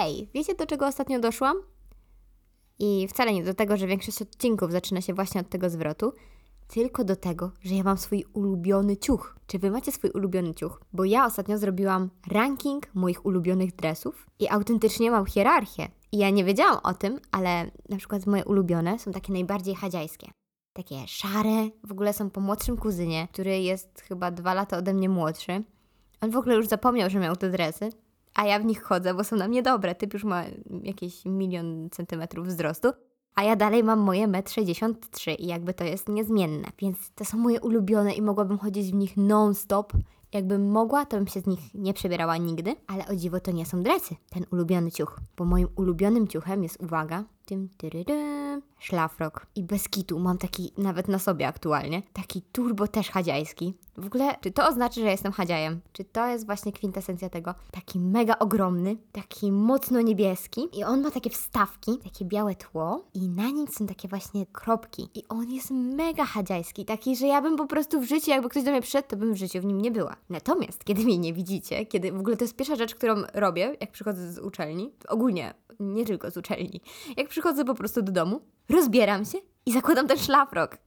Hej, wiecie do czego ostatnio doszłam? I wcale nie do tego, że większość odcinków zaczyna się właśnie od tego zwrotu, tylko do tego, że ja mam swój ulubiony ciuch. Czy wy macie swój ulubiony ciuch? Bo ja ostatnio zrobiłam ranking moich ulubionych dresów i autentycznie mam hierarchię. I ja nie wiedziałam o tym, ale na przykład moje ulubione są takie najbardziej chadziajskie. Takie szare, w ogóle są po młodszym kuzynie, który jest chyba dwa lata ode mnie młodszy. On w ogóle już zapomniał, że miał te dresy, a ja w nich chodzę, bo są na mnie dobre. Typ już ma jakieś milion centymetrów wzrostu, a ja dalej mam moje 1,63 m i jakby to jest niezmienne. Więc to są moje ulubione i mogłabym chodzić w nich non-stop. Jakbym mogła, to bym się z nich nie przebierała nigdy, ale o dziwo to nie są dresy, ten ulubiony ciuch. Bo moim ulubionym ciuchem jest, uwaga, tym tyryrym, szlafrok. I bez kitu mam taki nawet na sobie aktualnie, taki turbo też chadziajski. W ogóle, czy to oznacza, że jestem chadziajem? Czy to jest właśnie kwintesencja tego? Taki mega ogromny, taki mocno niebieski i on ma takie wstawki, takie białe tło i na nim są takie właśnie kropki. I on jest mega chadziajski, taki, że ja bym po prostu w życiu, jakby ktoś do mnie przyszedł, to bym w życiu w nim nie była. Natomiast, kiedy mnie nie widzicie, kiedy w ogóle to jest pierwsza rzecz, którą robię, jak przychodzę z uczelni, ogólnie, nie tylko z uczelni, jak przychodzę po prostu do domu, rozbieram się i zakładam ten szlafrok.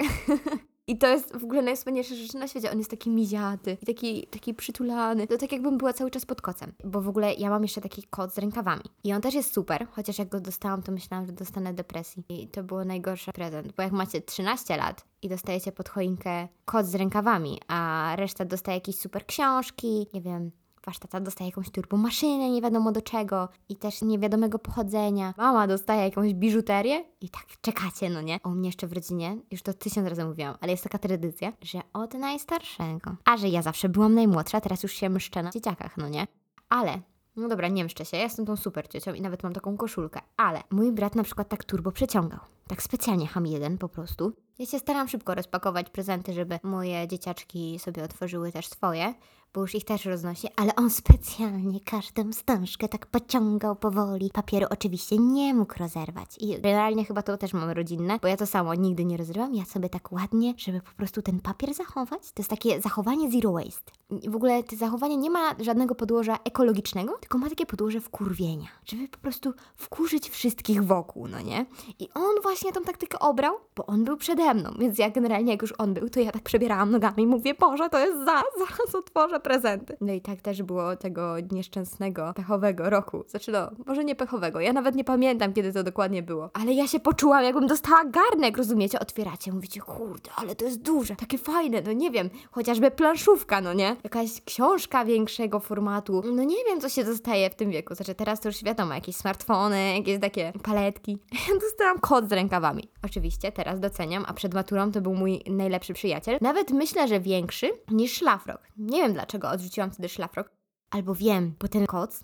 I to jest w ogóle najwspanialsza rzecz na świecie. On jest taki miziaty taki, taki przytulany. To tak jakbym była cały czas pod kocem. Bo w ogóle ja mam jeszcze taki kot z rękawami. I on też jest super, chociaż jak go dostałam, to myślałam, że dostanę depresji. I to było najgorszy prezent. Bo jak macie 13 lat i dostajecie pod choinkę kot z rękawami, a reszta dostaje jakieś super książki, nie wiem, Wasz tata dostaje jakąś turbomaszynę, nie wiadomo do czego i też niewiadomego pochodzenia. Mama dostaje jakąś biżuterię i tak czekacie, no nie? O mnie jeszcze w rodzinie, już to tysiąc razy mówiłam, ale jest taka tradycja, że od najstarszego. A że ja zawsze byłam najmłodsza, teraz już się mszczę na dzieciakach, no nie? Ale no dobra, nie mszczę się, ja jestem tą super ciocią i nawet mam taką koszulkę, ale mój brat na przykład tak turbo przeciągał. Tak specjalnie ham jeden po prostu. Ja się staram szybko rozpakować prezenty, żeby moje dzieciaczki sobie otworzyły też swoje, bo już ich też roznosi, ale on specjalnie każdą stążkę tak pociągał powoli. Papieru oczywiście nie mógł rozerwać. I realnie chyba to też mam rodzinne, bo ja to samo nigdy nie rozrywam. Ja sobie tak ładnie, żeby po prostu ten papier zachować. To jest takie zachowanie zero waste. I w ogóle to zachowanie nie ma żadnego podłoża ekologicznego, tylko ma takie podłoże wkurwienia. Żeby po prostu wkurzyć wszystkich wokół, no nie? I on właśnie tą taktykę obrał, bo on był przede mną, więc ja generalnie jak już on był, to ja tak przebierałam nogami i mówię, Boże, to jest za, zaraz otworzę prezenty. No i tak też było tego nieszczęsnego, pechowego roku. Znaczy no, może nie pechowego, ja nawet nie pamiętam, kiedy to dokładnie było. Ale ja się poczułam, jakbym dostała garnek, rozumiecie? Otwieracie, mówicie, kurde, ale to jest duże, takie fajne, no nie wiem, chociażby planszówka, no nie? Jakaś książka większego formatu. No nie wiem, co się dostaje w tym wieku. Znaczy teraz to już wiadomo, jakieś smartfony, jakieś takie paletki. Ja dostałam kod z rękawami. Oczywiście, teraz doceniam, a przed maturą to był mój najlepszy przyjaciel. Nawet myślę, że większy niż szlafrok. Nie wiem dlaczego dlaczego odrzuciłam wtedy szlafrok. Albo wiem, bo ten koc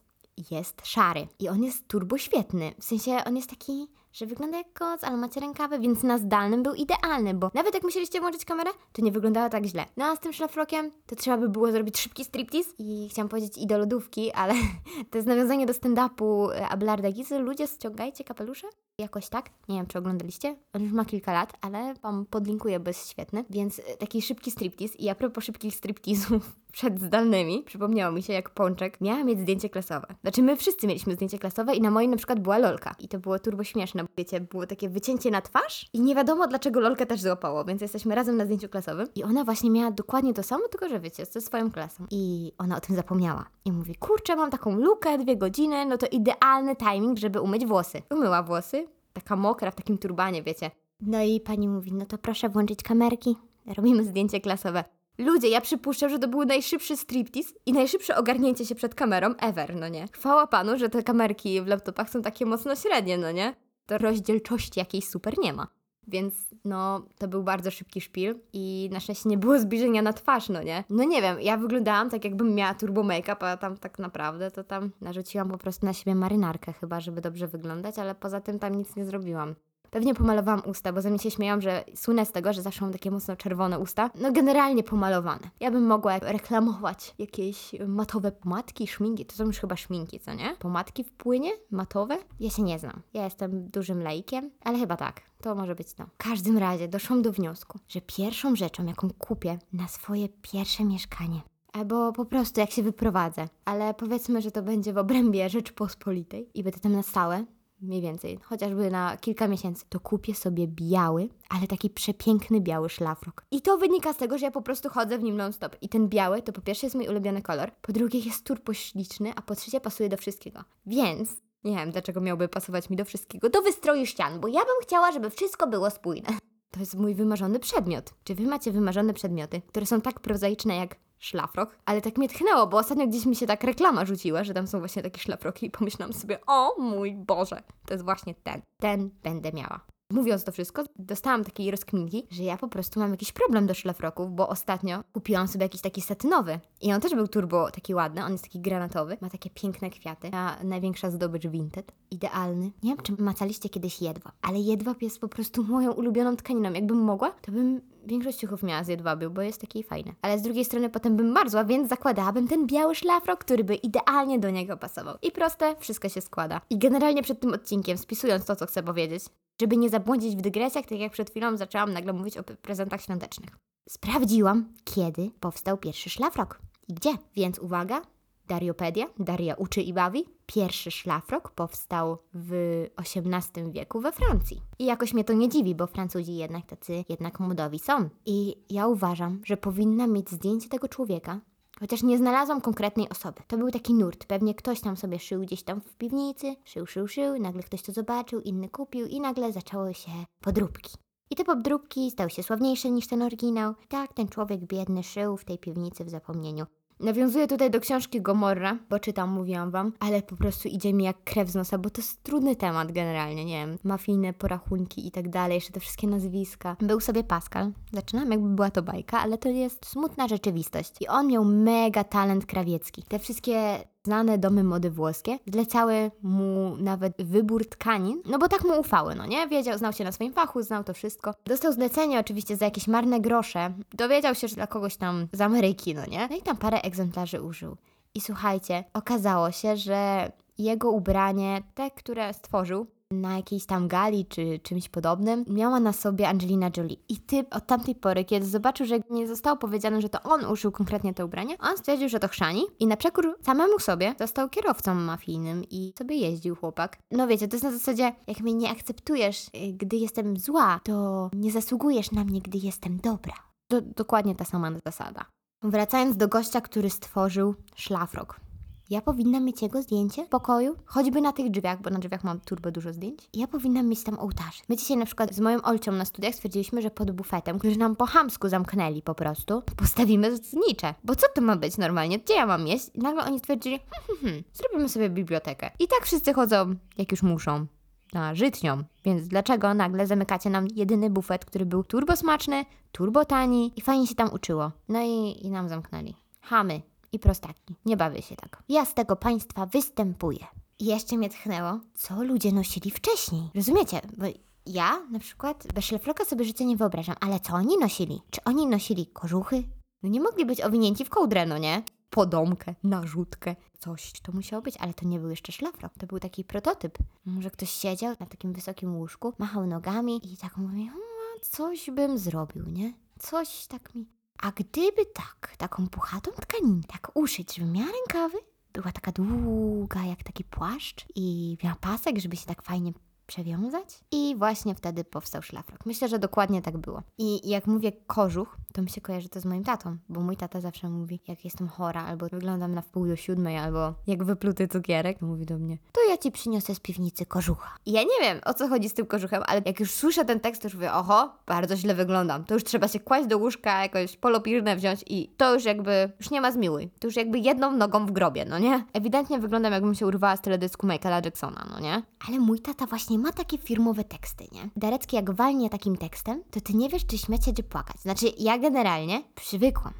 jest szary i on jest turbo świetny. W sensie on jest taki, że wygląda jak koc, ale macie rękawy, więc na zdalnym był idealny, bo nawet jak musieliście włączyć kamerę, to nie wyglądało tak źle. No a z tym szlafrokiem to trzeba by było zrobić szybki striptease i chciałam powiedzieć i do lodówki, ale to jest nawiązanie do stand-upu e, Abelarda Gizy. Ludzie ściągajcie kapelusze? Jakoś tak. Nie wiem, czy oglądaliście. On już ma kilka lat, ale Wam podlinkuję, bo jest świetny. Więc e, taki szybki striptease. I a propos szybkich stripteasów przed zdalnymi, przypomniało mi się, jak Pączek miała mieć zdjęcie klasowe. Znaczy, my wszyscy mieliśmy zdjęcie klasowe i na moim na przykład była lolka. I to było turbo śmieszne, bo wiecie, było takie wycięcie na twarz i nie wiadomo, dlaczego lolkę też złapało, więc jesteśmy razem na zdjęciu klasowym. I ona właśnie miała dokładnie to samo, tylko że wiecie, ze swoją klasą. I ona o tym zapomniała. I mówi, kurczę, mam taką lukę, dwie godziny, no to idealny timing, żeby umyć włosy. Umyła włosy, taka mokra, w takim turbanie, wiecie. No i pani mówi, no to proszę włączyć kamerki, robimy zdjęcie klasowe. Ludzie, ja przypuszczam, że to był najszybszy striptease i najszybsze ogarnięcie się przed kamerą ever, no nie? Chwała panu, że te kamerki w laptopach są takie mocno średnie, no nie? To rozdzielczości jakiejś super nie ma. Więc no, to był bardzo szybki szpil i na szczęście nie było zbliżenia na twarz, no nie? No nie wiem, ja wyglądałam tak jakbym miała turbo make-up, a tam tak naprawdę to tam narzuciłam po prostu na siebie marynarkę chyba, żeby dobrze wyglądać, ale poza tym tam nic nie zrobiłam. Pewnie pomalowałam usta, bo ze mnie się śmieją, że słynę z tego, że zawsze mam takie mocno czerwone usta. No generalnie pomalowane. Ja bym mogła reklamować jakieś matowe pomadki, szminki. To są już chyba szminki, co nie? Pomadki w płynie? Matowe? Ja się nie znam. Ja jestem dużym lejkiem, ale chyba tak. To może być to. W każdym razie doszłam do wniosku, że pierwszą rzeczą, jaką kupię na swoje pierwsze mieszkanie, Albo po prostu jak się wyprowadzę. Ale powiedzmy, że to będzie w obrębie Rzeczypospolitej i będę tam na stałe, mniej więcej, chociażby na kilka miesięcy, to kupię sobie biały, ale taki przepiękny biały szlafrok. I to wynika z tego, że ja po prostu chodzę w nim non-stop. I ten biały to po pierwsze jest mój ulubiony kolor, po drugie jest turbo śliczny, a po trzecie pasuje do wszystkiego. Więc nie wiem, dlaczego miałby pasować mi do wszystkiego. Do wystroju ścian, bo ja bym chciała, żeby wszystko było spójne. To jest mój wymarzony przedmiot. Czy wy macie wymarzone przedmioty, które są tak prozaiczne jak szlafrok? Ale tak mnie tchnęło, bo ostatnio gdzieś mi się tak reklama rzuciła, że tam są właśnie takie szlafroki i pomyślałam sobie, o mój Boże, to jest właśnie ten. Ten będę miała. Mówiąc to wszystko, dostałam takiej rozkminki, że ja po prostu mam jakiś problem do szlafroków, bo ostatnio kupiłam sobie jakiś taki satynowy. I on też był turbo taki ładny, on jest taki granatowy, ma takie piękne kwiaty, a największa zdobycz Vinted. Idealny. Nie wiem, czy macaliście kiedyś jedwab, ale jedwab jest po prostu moją ulubioną tkaniną. Jakbym mogła, to bym większość ciuchów miała z jedwabiu, bo jest taki fajny. Ale z drugiej strony potem bym marzła, więc zakładałabym ten biały szlafrok, który by idealnie do niego pasował. I proste, wszystko się składa. I generalnie przed tym odcinkiem, spisując to, co chcę powiedzieć, żeby nie zabłądzić w dygresjach, tak jak przed chwilą zaczęłam nagle mówić o prezentach świątecznych. Sprawdziłam, kiedy powstał pierwszy szlafrok i gdzie. Więc uwaga, Dariopedia, Daria uczy i bawi. Pierwszy szlafrok powstał w XVIII wieku we Francji. I jakoś mnie to nie dziwi, bo Francuzi jednak tacy jednak modowi są. I ja uważam, że powinna mieć zdjęcie tego człowieka, Chociaż nie znalazłam konkretnej osoby. To był taki nurt. Pewnie ktoś tam sobie szył gdzieś tam w piwnicy, szył, szył, szył, nagle ktoś to zobaczył, inny kupił i nagle zaczęły się podróbki. I te podróbki stały się sławniejsze niż ten oryginał. Tak, ten człowiek biedny szył w tej piwnicy w zapomnieniu. Nawiązuję tutaj do książki Gomorra, bo czytam, mówiłam wam, ale po prostu idzie mi jak krew z nosa, bo to jest trudny temat generalnie, nie wiem, mafijne porachunki i tak dalej, jeszcze te wszystkie nazwiska. Był sobie Pascal, zaczynam jakby była to bajka, ale to jest smutna rzeczywistość. I on miał mega talent krawiecki. Te wszystkie znane domy mody włoskie zlecały mu nawet wybór tkanin, no bo tak mu ufały, no nie? Wiedział, znał się na swoim fachu, znał to wszystko. Dostał zlecenie oczywiście za jakieś marne grosze. Dowiedział się, że dla kogoś tam z Ameryki, no nie? No i tam parę egzemplarzy użył. I słuchajcie, okazało się, że jego ubranie, te, które stworzył, na jakiejś tam gali czy czymś podobnym, miała na sobie Angelina Jolie. I typ od tamtej pory, kiedy zobaczył, że nie zostało powiedziane, że to on uszył konkretnie te ubranie, on stwierdził, że to chrzani i na przekór samemu sobie został kierowcą mafijnym i sobie jeździł chłopak. No wiecie, to jest na zasadzie, jak mnie nie akceptujesz, y, gdy jestem zła, to nie zasługujesz na mnie, gdy jestem dobra. To dokładnie ta sama zasada. Wracając do gościa, który stworzył szlafrok. Ja powinnam mieć jego zdjęcie w pokoju, choćby na tych drzwiach, bo na drzwiach mam turbo dużo zdjęć. Ja powinnam mieć tam ołtarz. My dzisiaj na przykład z moją Olcią na studiach stwierdziliśmy, że pod bufetem, który nam po hamsku zamknęli po prostu, postawimy znicze. Bo co to ma być normalnie? Gdzie ja mam jeść? I nagle oni stwierdzili, hm, hm, hm, zrobimy sobie bibliotekę. I tak wszyscy chodzą, jak już muszą na żytnią. Więc dlaczego nagle zamykacie nam jedyny bufet, który był turbo smaczny, turbo tani i fajnie się tam uczyło? No i, i nam zamknęli. Chamy i prostaki. Nie bawię się tak. Ja z tego państwa występuję. I jeszcze mnie tchnęło, co ludzie nosili wcześniej. Rozumiecie? Bo ja na przykład bez szlafroka sobie życie nie wyobrażam, ale co oni nosili? Czy oni nosili kożuchy? No nie mogli być owinięci w kołdrę, no nie? Podomkę, narzutkę, coś to musiało być, ale to nie był jeszcze szlafrok, to był taki prototyp. Może ktoś siedział na takim wysokim łóżku, machał nogami i tak mówi, hmm, coś bym zrobił, nie? Coś tak mi a gdyby tak, taką puchatą tkaninę, tak uszyć, żeby miała rękawy, była taka długa jak taki płaszcz i miała pasek, żeby się tak fajnie przewiązać. I właśnie wtedy powstał szlafrok. Myślę, że dokładnie tak było. I jak mówię kożuch, to mi się kojarzy to z moim tatą, bo mój tata zawsze mówi, jak jestem chora, albo wyglądam na wpół do siódmej, albo jak wypluty cukierek, mówi do mnie, to ja ci przyniosę z piwnicy kożucha. I ja nie wiem, o co chodzi z tym kożuchem, ale jak już słyszę ten tekst, to już mówię, oho, bardzo źle wyglądam. To już trzeba się kłaść do łóżka, jakoś polopirnę wziąć i to już jakby, już nie ma zmiłuj. To już jakby jedną nogą w grobie, no nie? Ewidentnie wyglądam, jakbym się urwała z teledysku Michaela Jacksona, no nie? Ale mój tata właśnie ma takie firmowe teksty, nie? Darecki jak walnie takim tekstem, to ty nie wiesz, czy śmiać się, czy płakać. Znaczy, ja generalnie przywykłam.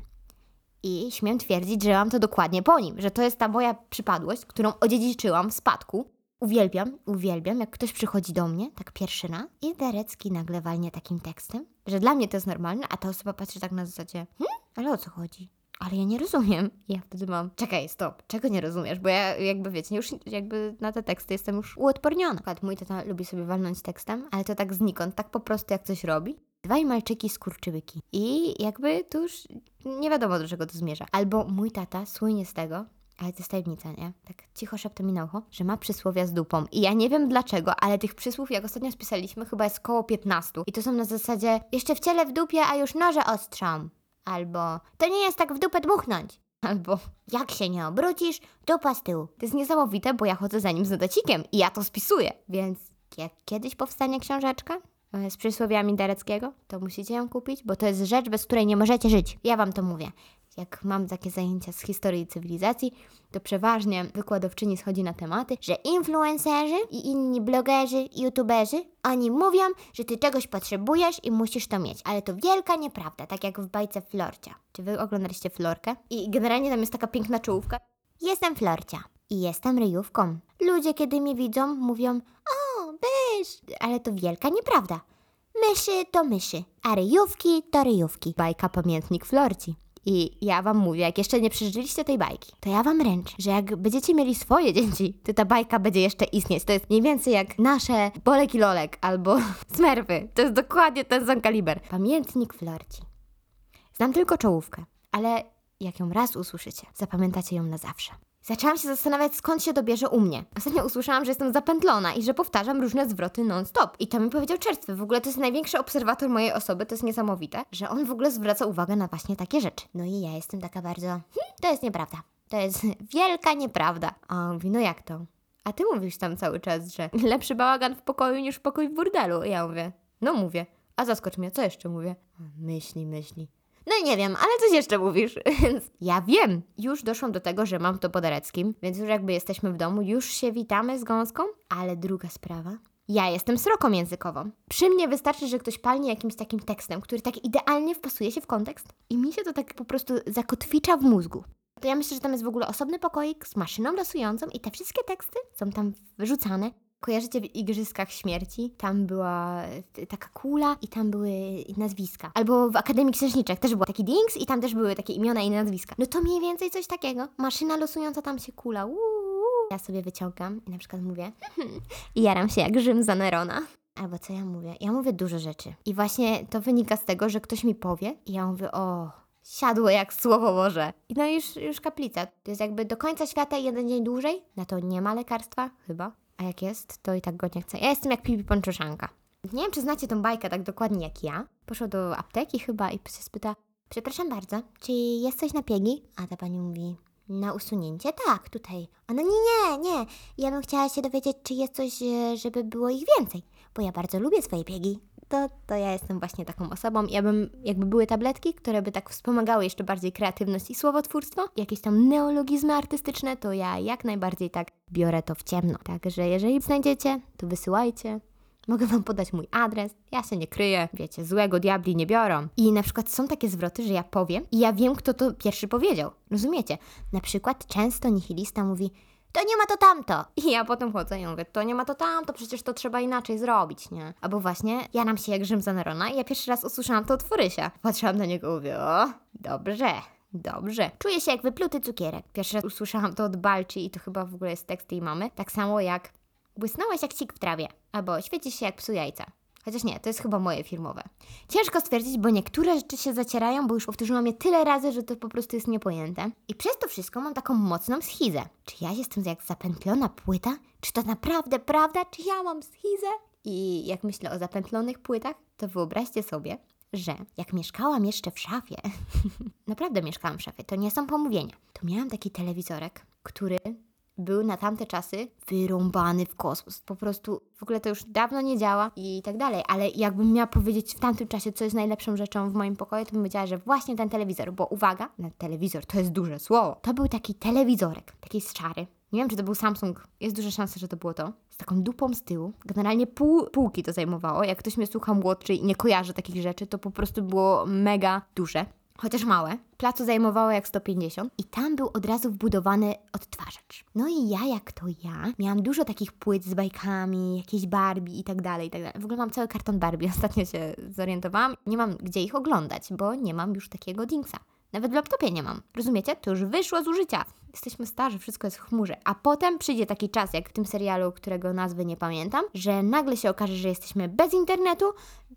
I śmiem twierdzić, że mam to dokładnie po nim, że to jest ta moja przypadłość, którą odziedziczyłam w spadku. Uwielbiam, uwielbiam, jak ktoś przychodzi do mnie, tak pierwszy raz, i Darecki nagle walnie takim tekstem, że dla mnie to jest normalne, a ta osoba patrzy tak na zasadzie, hm, ale o co chodzi? Ale ja nie rozumiem. I ja wtedy mam, czekaj, stop, czego nie rozumiesz? Bo ja jakby wiecie, już jakby na te teksty jestem już uodporniona. Na przykład mój tata lubi sobie walnąć tekstem, ale to tak znikąd, tak po prostu jak coś robi. Dwaj malczyki skurczybyki. I jakby tu już nie wiadomo do czego to zmierza. Albo mój tata słynie z tego, ale to jest tajemnica, nie? Tak cicho szeptem mi na ucho, że ma przysłowia z dupą. I ja nie wiem dlaczego, ale tych przysłów, jak ostatnio spisaliśmy, chyba jest koło 15. I to są na zasadzie jeszcze w ciele w dupie, a już noże ostrzą. Albo to nie jest tak w dupę dmuchnąć. Albo jak się nie obrócisz, dupa z tyłu. To jest niesamowite, bo ja chodzę za nim z notacikiem i ja to spisuję. Więc jak kiedyś powstanie książeczka e, z przysłowiami Dereckiego, to musicie ją kupić, bo to jest rzecz, bez której nie możecie żyć. Ja wam to mówię jak mam takie zajęcia z historii cywilizacji, to przeważnie wykładowczyni schodzi na tematy, że influencerzy i inni blogerzy, youtuberzy, oni mówią, że ty czegoś potrzebujesz i musisz to mieć, ale to wielka nieprawda, tak jak w bajce Florcia. Czy wy oglądaliście Florkę? I generalnie tam jest taka piękna czołówka. Jestem Florcia i jestem ryjówką. Ludzie, kiedy mnie widzą, mówią, o, byś, ale to wielka nieprawda. Myszy to myszy, a ryjówki to ryjówki. Bajka Pamiętnik Florci. I ja wam mówię, jak jeszcze nie przeżyliście tej bajki, to ja wam ręczę, że jak będziecie mieli swoje dzieci, to ta bajka będzie jeszcze istnieć. To jest mniej więcej jak nasze Bolek i Lolek albo Smerfy. To jest dokładnie ten sam kaliber. Pamiętnik Florci. Znam tylko czołówkę, ale jak ją raz usłyszycie, zapamiętacie ją na zawsze. Zaczęłam się zastanawiać, skąd się dobierze u mnie. Ostatnio usłyszałam, że jestem zapętlona i że powtarzam różne zwroty non-stop. I to mi powiedział czerstwy. W ogóle to jest największy obserwator mojej osoby, to jest niesamowite, że on w ogóle zwraca uwagę na właśnie takie rzeczy. No i ja jestem taka bardzo... Hm, to jest nieprawda. To jest wielka nieprawda. A on mówi, no jak to? A ty mówisz tam cały czas, że lepszy bałagan w pokoju niż pokój w burdelu. I ja mówię, no mówię. A zaskocz mnie, co jeszcze mówię? Myśli, myśli. No nie wiem, ale coś jeszcze mówisz, więc ja wiem. Już doszłam do tego, że mam to po Dereckim, więc już jakby jesteśmy w domu, już się witamy z gąską, ale druga sprawa. Ja jestem sroką językową. Przy mnie wystarczy, że ktoś palnie jakimś takim tekstem, który tak idealnie wpasuje się w kontekst i mi się to tak po prostu zakotwicza w mózgu. To ja myślę, że tam jest w ogóle osobny pokoik z maszyną losującą i te wszystkie teksty są tam wyrzucane Kojarzycie w Igrzyskach Śmierci? Tam była taka kula i tam były nazwiska. Albo w Akademii Księżniczek też był taki dings i tam też były takie imiona i nazwiska. No to mniej więcej coś takiego. Maszyna losująca tam się kula. Uuu. Ja sobie wyciągam i na przykład mówię i jaram się jak Rzym za Nerona. Albo co ja mówię? Ja mówię dużo rzeczy. I właśnie to wynika z tego, że ktoś mi powie i ja mówię, o, siadło jak słowo Boże. I no już, już kaplica. To jest jakby do końca świata jeden dzień dłużej. Na to nie ma lekarstwa, chyba. A jak jest, to i tak go nie chcę. Ja jestem jak Pipi Ponczuszanka. Nie wiem, czy znacie tą bajkę tak dokładnie jak ja. Poszła do apteki chyba i się spyta, przepraszam bardzo, czy jest coś na piegi? A ta pani mówi, na usunięcie? Tak, tutaj. Ona, nie, nie, nie. Ja bym chciała się dowiedzieć, czy jest coś, e, żeby było ich więcej, bo ja bardzo lubię swoje piegi to, to ja jestem właśnie taką osobą. Ja bym, jakby były tabletki, które by tak wspomagały jeszcze bardziej kreatywność i słowotwórstwo, jakieś tam neologizmy artystyczne, to ja jak najbardziej tak biorę to w ciemno. Także jeżeli znajdziecie, to wysyłajcie. Mogę wam podać mój adres, ja się nie kryję, wiecie, złego diabli nie biorą. I na przykład są takie zwroty, że ja powiem i ja wiem, kto to pierwszy powiedział. Rozumiecie? Na przykład często nihilista mówi, to nie ma to tamto. I ja potem chodzę i mówię, to nie ma to tamto, przecież to trzeba inaczej zrobić, nie? Albo właśnie, ja nam się jak Rzym za Nerona i ja pierwszy raz usłyszałam to od Forysia. Patrzyłam na niego i mówię, o, dobrze. Dobrze. Czuję się jak wypluty cukierek. Pierwszy raz usłyszałam to od Balci i to chyba w ogóle jest tekst jej mamy. Tak samo jak błysnąłeś jak cik w trawie. Albo świecisz się jak psu jajca. Chociaż nie, to jest chyba moje firmowe. Ciężko stwierdzić, bo niektóre rzeczy się zacierają, bo już powtórzyłam je tyle razy, że to po prostu jest niepojęte. I przez to wszystko mam taką mocną schizę. Czy ja jestem jak zapętlona płyta? Czy to naprawdę prawda? Czy ja mam schizę? I jak myślę o zapętlonych płytach, to wyobraźcie sobie, że jak mieszkałam jeszcze w szafie, naprawdę mieszkałam w szafie, to nie są pomówienia, to miałam taki telewizorek, który był na tamte czasy wyrąbany w kosmos. Po prostu w ogóle to już dawno nie działa i tak dalej, ale jakbym miała powiedzieć w tamtym czasie, co jest najlepszą rzeczą w moim pokoju, to bym powiedziała, że właśnie ten telewizor, bo uwaga, na telewizor to jest duże słowo. To był taki telewizorek, taki z czary. Nie wiem, czy to był Samsung, jest duża szansa, że to było to. Z taką dupą z tyłu. Generalnie pół półki to zajmowało. Jak ktoś mnie słucha młodszy i nie kojarzy takich rzeczy, to po prostu było mega duże chociaż małe, placu zajmowało jak 150 i tam był od razu wbudowany odtwarzacz. No i ja, jak to ja, miałam dużo takich płyt z bajkami, jakieś Barbie i tak dalej, i tak dalej. W ogóle mam cały karton Barbie, ostatnio się zorientowałam. Nie mam gdzie ich oglądać, bo nie mam już takiego dingsa. Nawet w laptopie nie mam. Rozumiecie? To już wyszło z użycia. Jesteśmy starzy, wszystko jest w chmurze. A potem przyjdzie taki czas, jak w tym serialu, którego nazwy nie pamiętam, że nagle się okaże, że jesteśmy bez internetu,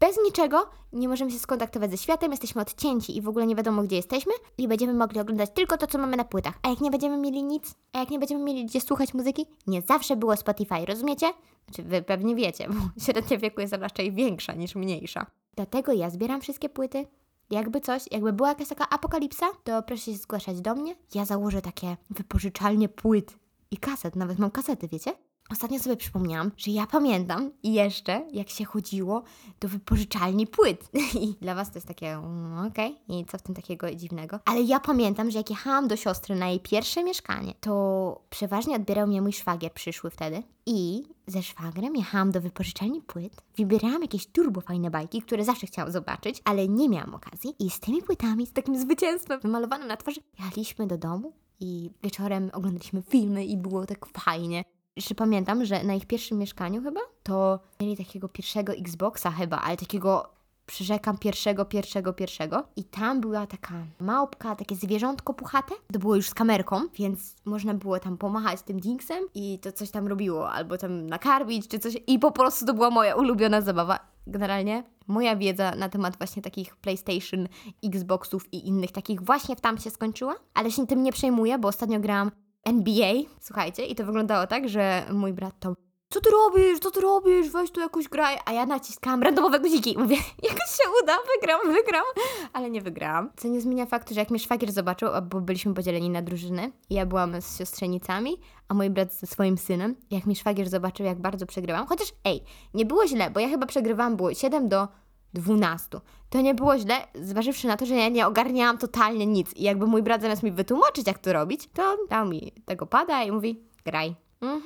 bez niczego, nie możemy się skontaktować ze światem, jesteśmy odcięci i w ogóle nie wiadomo, gdzie jesteśmy i będziemy mogli oglądać tylko to, co mamy na płytach. A jak nie będziemy mieli nic, a jak nie będziemy mieli gdzie słuchać muzyki, nie zawsze było Spotify, rozumiecie? Znaczy, wy pewnie wiecie, bo średnia wieku jest raczej większa niż mniejsza. Dlatego ja zbieram wszystkie płyty, jakby coś, jakby była jakaś taka apokalipsa, to proszę się zgłaszać do mnie. Ja założę takie wypożyczalnie płyt i kaset, nawet mam kasety, wiecie? Ostatnio sobie przypomniałam, że ja pamiętam jeszcze, jak się chodziło do wypożyczalni płyt. I dla Was to jest takie, mm, okej, i co w tym takiego dziwnego? Ale ja pamiętam, że jak jechałam do siostry na jej pierwsze mieszkanie, to przeważnie odbierał mnie mój szwagier, przyszły wtedy. I ze szwagrem jechałam do wypożyczalni płyt, wybierałam jakieś turbo fajne bajki, które zawsze chciałam zobaczyć, ale nie miałam okazji. I z tymi płytami, z takim zwycięstwem wymalowanym na twarzy, jechaliśmy do domu i wieczorem oglądaliśmy filmy i było tak fajnie. Jeszcze pamiętam, że na ich pierwszym mieszkaniu chyba, to mieli takiego pierwszego Xboxa chyba, ale takiego przyrzekam pierwszego, pierwszego, pierwszego. I tam była taka małpka, takie zwierzątko puchate. To było już z kamerką, więc można było tam pomachać tym dingsem i to coś tam robiło, albo tam nakarmić, czy coś. I po prostu to była moja ulubiona zabawa. Generalnie moja wiedza na temat właśnie takich PlayStation, Xboxów i innych takich właśnie w tam się skończyła, ale się tym nie przejmuję, bo ostatnio grałam NBA, słuchajcie, i to wyglądało tak, że mój brat to co ty robisz, co ty robisz, weź tu jakoś graj, a ja naciskałam randomowe guziki. Mówię, jakoś się uda, wygram, wygram, ale nie wygrałam. Co nie zmienia faktu, że jak mnie szwagier zobaczył, bo byliśmy podzieleni na drużyny, ja byłam z siostrzenicami, a mój brat ze swoim synem, jak mi szwagier zobaczył, jak bardzo przegrywam, chociaż ej, nie było źle, bo ja chyba przegrywałam, było 7 do 12. To nie było źle, zważywszy na to, że ja nie ogarniałam totalnie nic. I jakby mój brat zamiast mi wytłumaczyć, jak to robić, to dał mi tego pada i mówi, graj. Mhm,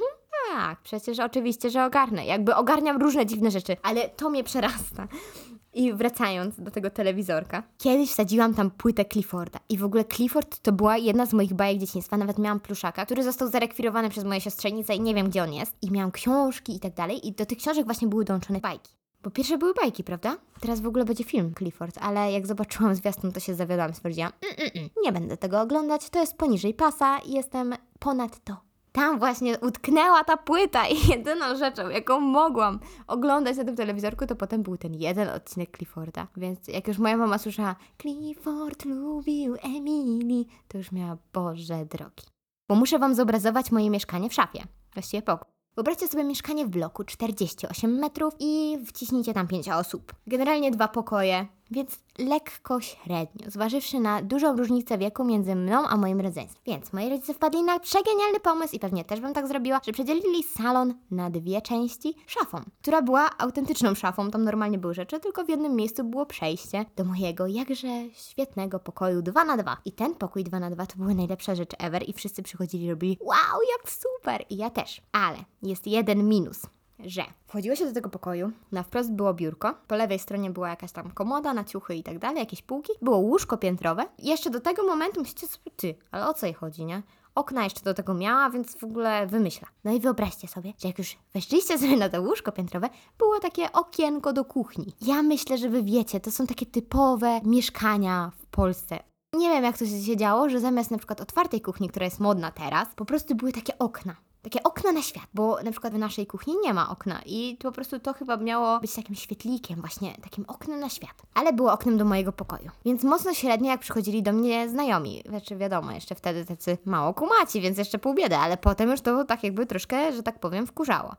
tak, przecież oczywiście, że ogarnę. Jakby ogarniam różne dziwne rzeczy, ale to mnie przerasta. I wracając do tego telewizorka, kiedyś wsadziłam tam płytę Clifforda. I w ogóle Clifford to była jedna z moich bajek dzieciństwa. Nawet miałam pluszaka, który został zarekwirowany przez moje siostrzenicę i nie wiem, gdzie on jest. I miałam książki i tak dalej. I do tych książek właśnie były dołączone bajki. Bo pierwsze były bajki, prawda? Teraz w ogóle będzie film Clifford, ale jak zobaczyłam zwiastun, to się zawiodłam. Stwierdziłam, mm, mm, mm, nie będę tego oglądać, to jest poniżej pasa i jestem ponad to. Tam właśnie utknęła ta płyta i jedyną rzeczą, jaką mogłam oglądać na tym telewizorku, to potem był ten jeden odcinek Clifforda. Więc jak już moja mama słyszała Clifford lubił Emily, to już miała Boże drogi. Bo muszę Wam zobrazować moje mieszkanie w szafie. Właściwie pokój. Wyobraźcie sobie mieszkanie w bloku 48 metrów i wciśnijcie tam 5 osób. Generalnie dwa pokoje, więc lekko średnio, zważywszy na dużą różnicę wieku między mną a moim rodzeństwem. Więc moi rodzice wpadli na przegenialny pomysł i pewnie też bym tak zrobiła, że przedzielili salon na dwie części szafą, która była autentyczną szafą, tam normalnie były rzeczy, tylko w jednym miejscu było przejście do mojego jakże świetnego pokoju 2 na 2 I ten pokój 2 na 2 to były najlepsza rzecz ever i wszyscy przychodzili i robili wow, jak super! I ja też. Ale jest jeden minus że wchodziło się do tego pokoju, na wprost było biurko, po lewej stronie była jakaś tam komoda na ciuchy i tak dalej, jakieś półki, było łóżko piętrowe. I jeszcze do tego momentu myślicie sobie, ty, ale o co jej chodzi, nie? Okna jeszcze do tego miała, więc w ogóle wymyśla. No i wyobraźcie sobie, że jak już weszliście sobie na to łóżko piętrowe, było takie okienko do kuchni. Ja myślę, że wy wiecie, to są takie typowe mieszkania w Polsce. Nie wiem, jak to się działo, że zamiast na przykład otwartej kuchni, która jest modna teraz, po prostu były takie okna takie okna na świat, bo na przykład w naszej kuchni nie ma okna i po prostu to chyba miało być takim świetlikiem, właśnie takim oknem na świat. Ale było oknem do mojego pokoju. Więc mocno średnio jak przychodzili do mnie znajomi. Znaczy wiadomo, jeszcze wtedy tacy mało kumaci, więc jeszcze pół biedy, ale potem już to tak jakby troszkę, że tak powiem, wkurzało.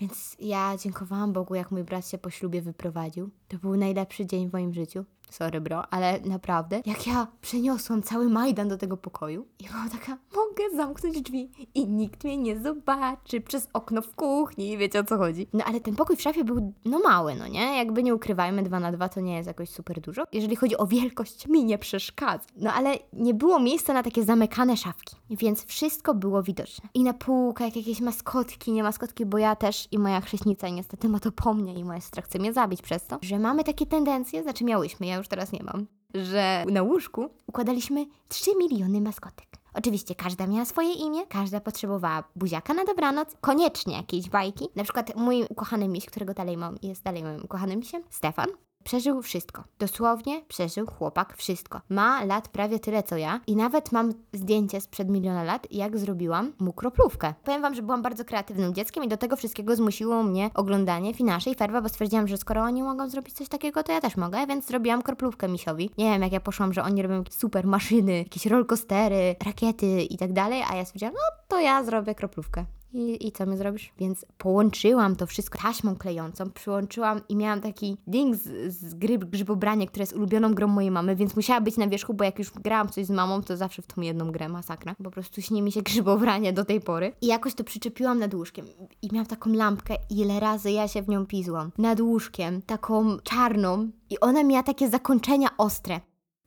Więc ja dziękowałam Bogu, jak mój brat się po ślubie wyprowadził. To był najlepszy dzień w moim życiu. Sorry, bro, ale naprawdę, jak ja przeniosłam cały Majdan do tego pokoju i byłam taka, mogę zamknąć drzwi i nikt mnie nie zobaczy przez okno w kuchni, wiecie o co chodzi. No ale ten pokój w szafie był, no mały, no nie? Jakby nie ukrywajmy, dwa na dwa to nie jest jakoś super dużo. Jeżeli chodzi o wielkość, mi nie przeszkadza. No ale nie było miejsca na takie zamykane szafki, więc wszystko było widoczne. I na półkach jakieś maskotki, nie maskotki, bo ja też i moja chrześnica niestety ma to po mnie i moja siostra chce mnie zabić przez to, że mamy takie tendencje, znaczy miałyśmy, ja już teraz nie mam, że na łóżku układaliśmy 3 miliony maskotek. Oczywiście każda miała swoje imię, każda potrzebowała buziaka na dobranoc, koniecznie jakieś bajki. Na przykład mój ukochany miś, którego dalej mam, jest dalej moim ukochanym misiem, Stefan. Przeżył wszystko. Dosłownie przeżył chłopak wszystko. Ma lat prawie tyle co ja i nawet mam zdjęcie sprzed miliona lat, jak zrobiłam mu kroplówkę. Powiem wam, że byłam bardzo kreatywnym dzieckiem i do tego wszystkiego zmusiło mnie oglądanie Finaszy i Ferwa, bo stwierdziłam, że skoro oni mogą zrobić coś takiego, to ja też mogę, więc zrobiłam kroplówkę misiowi. Nie wiem, jak ja poszłam, że oni robią super maszyny, jakieś rollercoastery, rakiety i tak dalej, a ja stwierdziłam, no to ja zrobię kroplówkę. I, I co mi zrobisz? Więc połączyłam to wszystko taśmą klejącą, przyłączyłam i miałam taki ding z, z gry grzybobranie, która jest ulubioną grą mojej mamy, więc musiała być na wierzchu, bo jak już grałam coś z mamą, to zawsze w tą jedną grę masakra. Po prostu śni mi się grzybobranie do tej pory. I jakoś to przyczepiłam nad łóżkiem i miałam taką lampkę, ile razy ja się w nią pizłam. Nad łóżkiem, taką czarną i ona miała takie zakończenia ostre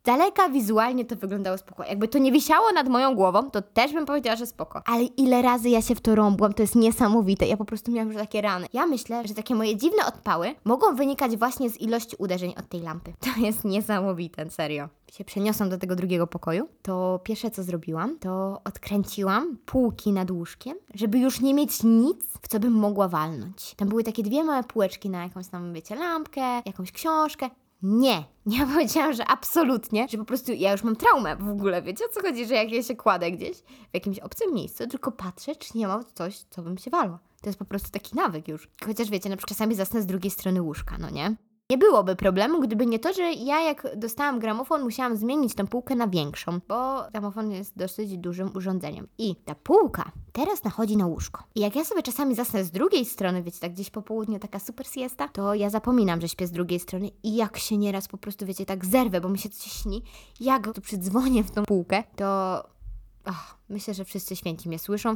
daleka wizualnie to wyglądało spoko. Jakby to nie wisiało nad moją głową, to też bym powiedziała, że spoko. Ale ile razy ja się w to rąbłam, to jest niesamowite. Ja po prostu miałam już takie rany. Ja myślę, że takie moje dziwne odpały mogą wynikać właśnie z ilości uderzeń od tej lampy. To jest niesamowite, serio. Się przeniosłam do tego drugiego pokoju, to pierwsze co zrobiłam, to odkręciłam półki nad łóżkiem, żeby już nie mieć nic, w co bym mogła walnąć. Tam były takie dwie małe półeczki na jakąś tam, wiecie, lampkę, jakąś książkę. Nie, ja powiedziałam, że absolutnie, że po prostu ja już mam traumę w ogóle, wiecie o co chodzi, że jak ja się kładę gdzieś w jakimś obcym miejscu, tylko patrzę, czy nie ma coś, co bym się walło. To jest po prostu taki nawyk już. Chociaż wiecie, na przykład czasami zasnę z drugiej strony łóżka, no nie? Nie byłoby problemu, gdyby nie to, że ja jak dostałam gramofon, musiałam zmienić tę półkę na większą, bo gramofon jest dosyć dużym urządzeniem. I ta półka teraz nachodzi na łóżko. I jak ja sobie czasami zasnę z drugiej strony, wiecie, tak gdzieś po południu, taka super siesta, to ja zapominam, że śpię z drugiej strony i jak się nieraz po prostu, wiecie, tak zerwę, bo mi się coś śni, jak tu przydzwonię w tą półkę, to... Ach, myślę, że wszyscy święci mnie słyszą.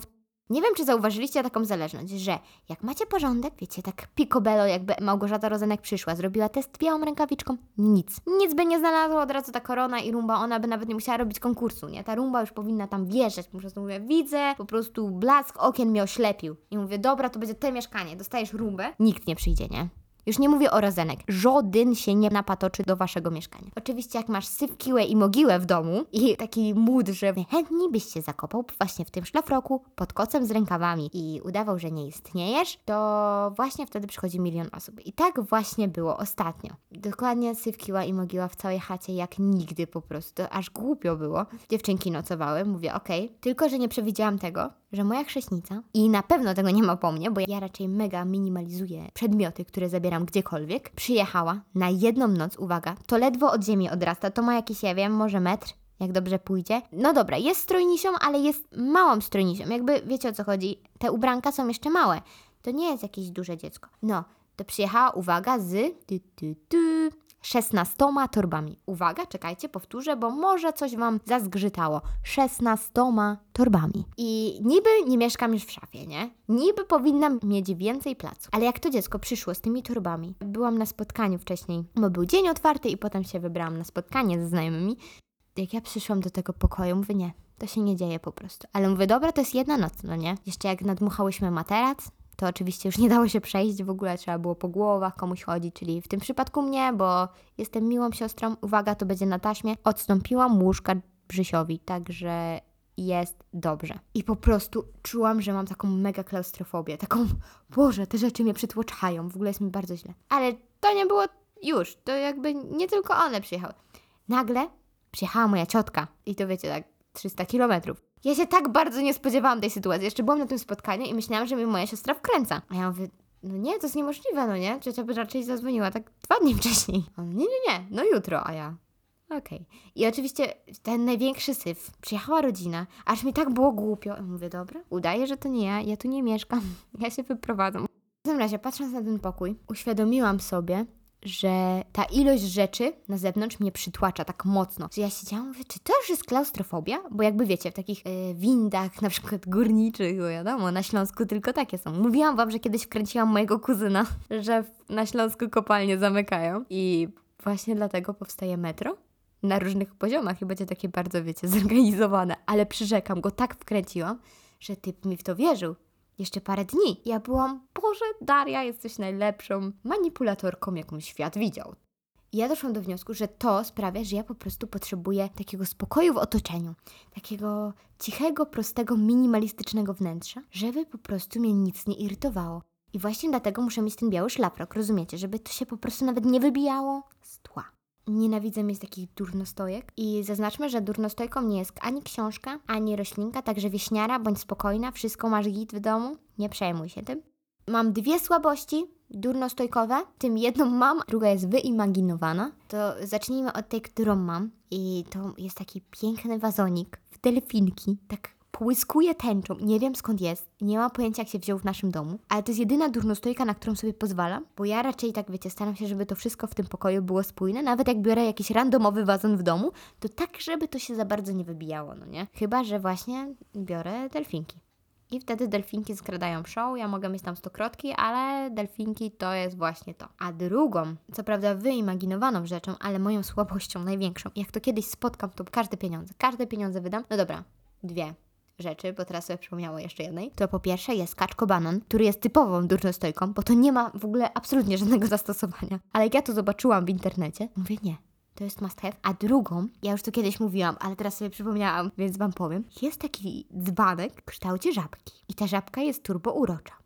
Nie wiem, czy zauważyliście taką zależność, że jak macie porządek, wiecie, tak picobello, jakby Małgorzata Rozenek przyszła, zrobiła test białą rękawiczką, nic. Nic by nie znalazła od razu ta korona i rumba, ona by nawet nie musiała robić konkursu, nie? Ta rumba już powinna tam wjeżdżać, po prostu mówię, widzę, po prostu blask okien mnie oślepił. I mówię, dobra, to będzie te mieszkanie, dostajesz rumbę, nikt nie przyjdzie, nie? Już nie mówię o rozenek. Żaden się nie napatoczy do waszego mieszkania. Oczywiście jak masz syfkiłę i mogiłę w domu i taki mód, że chętnie byś się zakopał właśnie w tym szlafroku pod kocem z rękawami i udawał, że nie istniejesz, to właśnie wtedy przychodzi milion osób. I tak właśnie było ostatnio. Dokładnie syfkiła i mogiła w całej chacie jak nigdy po prostu. Aż głupio było. Dziewczynki nocowały. Mówię, okej. Okay. Tylko, że nie przewidziałam tego, że moja chrześnica, i na pewno tego nie ma po mnie, bo ja raczej mega minimalizuję przedmioty, które zabieram gdziekolwiek, przyjechała na jedną noc, uwaga, to ledwo od ziemi odrasta, to ma jakiś, ja wiem, może metr, jak dobrze pójdzie. No dobra, jest strojnisią, ale jest małą strojnisią, jakby wiecie o co chodzi, te ubranka są jeszcze małe, to nie jest jakieś duże dziecko. No, to przyjechała, uwaga, z... Ty, ty, ty, 16 torbami. Uwaga, czekajcie, powtórzę, bo może coś Wam zazgrzytało. 16 torbami. I niby nie mieszkam już w szafie, nie? Niby powinnam mieć więcej placu. Ale jak to dziecko przyszło z tymi torbami, byłam na spotkaniu wcześniej, bo był dzień otwarty i potem się wybrałam na spotkanie ze znajomymi. Jak ja przyszłam do tego pokoju, mówię nie, to się nie dzieje po prostu. Ale mówię, dobra, to jest jedna noc, no nie? Jeszcze jak nadmuchałyśmy materac, to oczywiście już nie dało się przejść, w ogóle trzeba było po głowach komuś chodzić, czyli w tym przypadku mnie, bo jestem miłą siostrą, uwaga, to będzie na taśmie, odstąpiłam łóżka Brzysiowi, także jest dobrze. I po prostu czułam, że mam taką mega klaustrofobię, taką, Boże, te rzeczy mnie przytłoczają, w ogóle jest mi bardzo źle. Ale to nie było już, to jakby nie tylko one przyjechały. Nagle przyjechała moja ciotka i to wiecie, tak 300 kilometrów. Ja się tak bardzo nie spodziewałam tej sytuacji. Jeszcze byłam na tym spotkaniu i myślałam, że mi moja siostra wkręca. A ja mówię, no nie, to jest niemożliwe, no nie? Ciocia by raczej zadzwoniła tak dwa dni wcześniej. On, nie, nie, nie, no jutro, a ja... Okej. Okay. I oczywiście ten największy syf. Przyjechała rodzina, aż mi tak było głupio. I mówię, dobra, udaję, że to nie ja, ja tu nie mieszkam, ja się wyprowadzam. W każdym razie, patrząc na ten pokój, uświadomiłam sobie, że ta ilość rzeczy na zewnątrz mnie przytłacza tak mocno, że ja siedziałam mówię, czy to już jest klaustrofobia? Bo jakby wiecie, w takich y, windach na przykład górniczych, wiadomo, na Śląsku tylko takie są. Mówiłam wam, że kiedyś wkręciłam mojego kuzyna, że na Śląsku kopalnie zamykają i właśnie dlatego powstaje metro na różnych poziomach i będzie takie bardzo, wiecie, zorganizowane, ale przyrzekam, go tak wkręciłam, że typ mi w to wierzył jeszcze parę dni. Ja byłam, Boże, Daria, jesteś najlepszą manipulatorką, jaką świat widział. I ja doszłam do wniosku, że to sprawia, że ja po prostu potrzebuję takiego spokoju w otoczeniu, takiego cichego, prostego, minimalistycznego wnętrza, żeby po prostu mnie nic nie irytowało. I właśnie dlatego muszę mieć ten biały szlafrok, rozumiecie? Żeby to się po prostu nawet nie wybijało z tła. Nienawidzę mieć takich durnostojek. I zaznaczmy, że durnostojką nie jest ani książka, ani roślinka, także wieśniara, bądź spokojna, wszystko masz git w domu, nie przejmuj się tym. Mam dwie słabości durnostojkowe, tym jedną mam, druga jest wyimaginowana. To zacznijmy od tej, którą mam. I to jest taki piękny wazonik w delfinki, tak połyskuje tęczą. Nie wiem skąd jest, nie mam pojęcia jak się wziął w naszym domu, ale to jest jedyna durnostojka, na którą sobie pozwalam, bo ja raczej tak wiecie, staram się, żeby to wszystko w tym pokoju było spójne, nawet jak biorę jakiś randomowy wazon w domu, to tak, żeby to się za bardzo nie wybijało, no nie? Chyba, że właśnie biorę delfinki. I wtedy delfinki skradają show, ja mogę mieć tam stokrotki, ale delfinki to jest właśnie to. A drugą, co prawda wyimaginowaną rzeczą, ale moją słabością największą, jak to kiedyś spotkam, to każde pieniądze, każde pieniądze wydam. No dobra, dwie rzeczy, bo teraz sobie przypomniało jeszcze jednej. To po pierwsze jest kaczko banan, który jest typową durnostojką, bo to nie ma w ogóle absolutnie żadnego zastosowania. Ale jak ja to zobaczyłam w internecie, mówię nie. To jest must have. A drugą, ja już to kiedyś mówiłam, ale teraz sobie przypomniałam, więc wam powiem. Jest taki dzbanek w kształcie żabki. I ta żabka jest turbo urocza.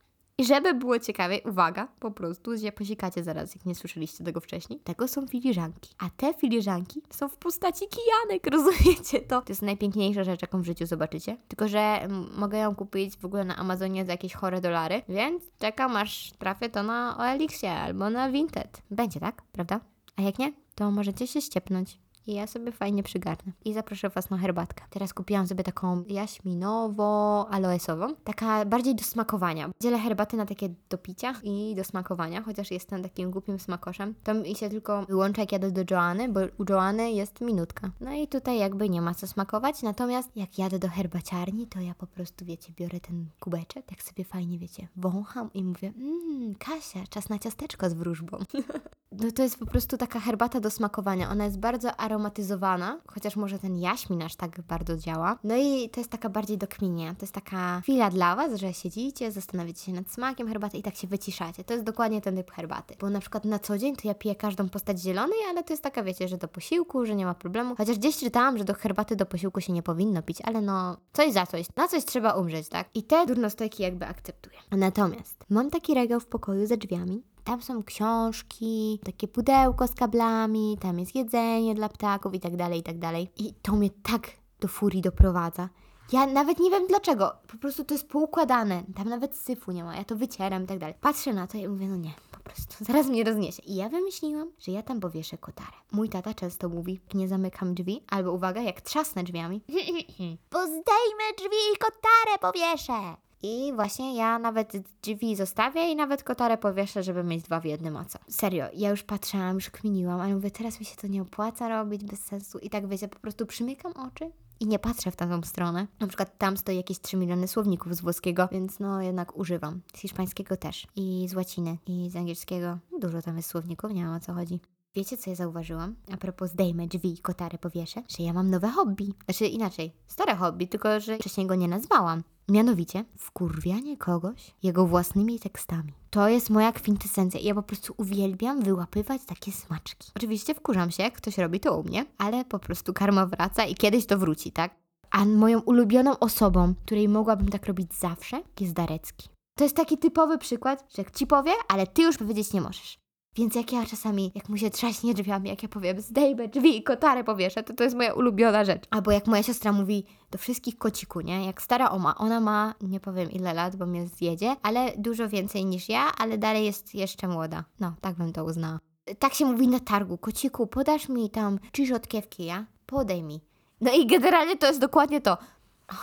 I żeby było ciekawiej, uwaga, po prostu posikacie zaraz, jak nie słyszeliście tego wcześniej. Tego są filiżanki. A te filiżanki są w postaci kijanek, rozumiecie to? To jest najpiękniejsza rzecz, jaką w życiu zobaczycie. Tylko, że mm, mogę ją kupić w ogóle na Amazonie za jakieś chore dolary, więc czekam aż trafię to na OLX-ie albo na Vinted. Będzie tak, prawda? A jak nie, to możecie się ściepnąć. I ja sobie fajnie przygarnę. I zaproszę Was na herbatkę. Teraz kupiłam sobie taką jaśminowo-aloesową. Taka bardziej do smakowania. Dzielę herbaty na takie do picia i do smakowania, chociaż jestem takim głupim smakoszem. To mi się tylko wyłącza jak jadę do Joanny, bo u Joanny jest minutka. No i tutaj jakby nie ma co smakować, natomiast jak jadę do herbaciarni, to ja po prostu, wiecie, biorę ten kubeczek, tak sobie fajnie, wiecie, wącham i mówię, mmm, Kasia, czas na ciasteczko z wróżbą. no to jest po prostu taka herbata do smakowania. Ona jest bardzo aromatyzowana, chociaż może ten jaśmin aż tak bardzo działa. No i to jest taka bardziej do kminia. To jest taka chwila dla Was, że siedzicie, zastanawiacie się nad smakiem herbaty i tak się wyciszacie. To jest dokładnie ten typ herbaty. Bo na przykład na co dzień to ja piję każdą postać zielonej, ale to jest taka, wiecie, że do posiłku, że nie ma problemu. Chociaż gdzieś czytałam, że do herbaty do posiłku się nie powinno pić, ale no coś za coś. Na coś trzeba umrzeć, tak? I te durnostojki jakby akceptuję. Natomiast mam taki regał w pokoju za drzwiami, tam są książki, takie pudełko z kablami, tam jest jedzenie dla ptaków i tak dalej, i tak dalej. I to mnie tak do furii doprowadza. Ja nawet nie wiem dlaczego, po prostu to jest poukładane, tam nawet syfu nie ma, ja to wycieram i tak dalej. Patrzę na to i mówię, no nie, po prostu, zaraz mnie rozniesie. I ja wymyśliłam, że ja tam powieszę kotarę. Mój tata często mówi, nie zamykam drzwi, albo uwaga, jak trzasnę drzwiami, pozdejmę drzwi i kotarę powieszę. I właśnie ja nawet drzwi zostawię i nawet kotarę powieszę, żeby mieć dwa w jednym, a co? Serio, ja już patrzyłam, już kminiłam, ale mówię, teraz mi się to nie opłaca robić, bez sensu. I tak wiecie, po prostu przymykam oczy i nie patrzę w tamtą stronę. Na przykład tam stoi jakieś 3 miliony słowników z włoskiego, więc no jednak używam. Z hiszpańskiego też. I z łaciny. I z angielskiego. Dużo tam jest słowników, nie wiem o co chodzi. Wiecie, co ja zauważyłam? A propos zdejmę drzwi i kotary powieszę, że ja mam nowe hobby. Znaczy inaczej, stare hobby, tylko że wcześniej go nie nazwałam. Mianowicie wkurwianie kogoś jego własnymi tekstami. To jest moja kwintesencja. Ja po prostu uwielbiam wyłapywać takie smaczki. Oczywiście wkurzam się, jak ktoś robi to u mnie, ale po prostu karma wraca i kiedyś to wróci, tak? A moją ulubioną osobą, której mogłabym tak robić zawsze, jest Darecki. To jest taki typowy przykład, że ci powie, ale ty już powiedzieć nie możesz. Więc jak ja czasami, jak mu się trzaśnie drzwiami, jak ja powiem, zdejmę drzwi i kotarę powieszę, to to jest moja ulubiona rzecz. Albo jak moja siostra mówi do wszystkich kociku, nie? Jak stara oma, ona ma, nie powiem ile lat, bo mnie zjedzie, ale dużo więcej niż ja, ale dalej jest jeszcze młoda. No, tak bym to uznała. Tak się mówi na targu, kociku, podasz mi tam trzy rzodkiewki, ja? Podaj mi. No i generalnie to jest dokładnie to.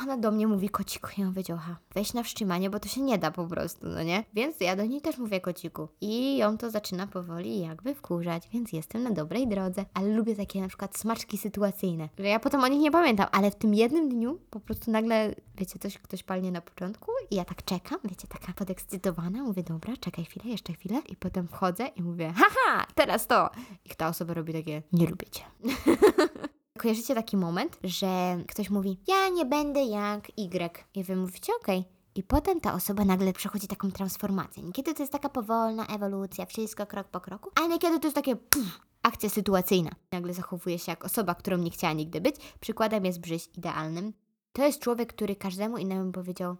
Ona do mnie mówi kociku. Ja mówię, weź na wstrzymanie, bo to się nie da po prostu, no nie? Więc ja do niej też mówię kociku. I ją to zaczyna powoli jakby wkurzać, więc jestem na dobrej drodze. Ale lubię takie na przykład smaczki sytuacyjne, że ja potem o nich nie pamiętam, ale w tym jednym dniu po prostu nagle, wiecie, coś ktoś palnie na początku i ja tak czekam, wiecie, taka podekscytowana, mówię, dobra, czekaj chwilę, jeszcze chwilę i potem wchodzę i mówię, haha, teraz to. I ta osoba robi takie, nie lubię cię. Kojarzycie taki moment, że ktoś mówi, ja nie będę jak Y. I wy mówicie, okej. Okay. I potem ta osoba nagle przechodzi taką transformację. Niekiedy to jest taka powolna ewolucja, wszystko krok po kroku, a niekiedy to jest takie puf, akcja sytuacyjna. Nagle zachowuje się jak osoba, którą nie chciała nigdy być. Przykładem jest Brzyś idealnym. To jest człowiek, który każdemu innemu powiedział,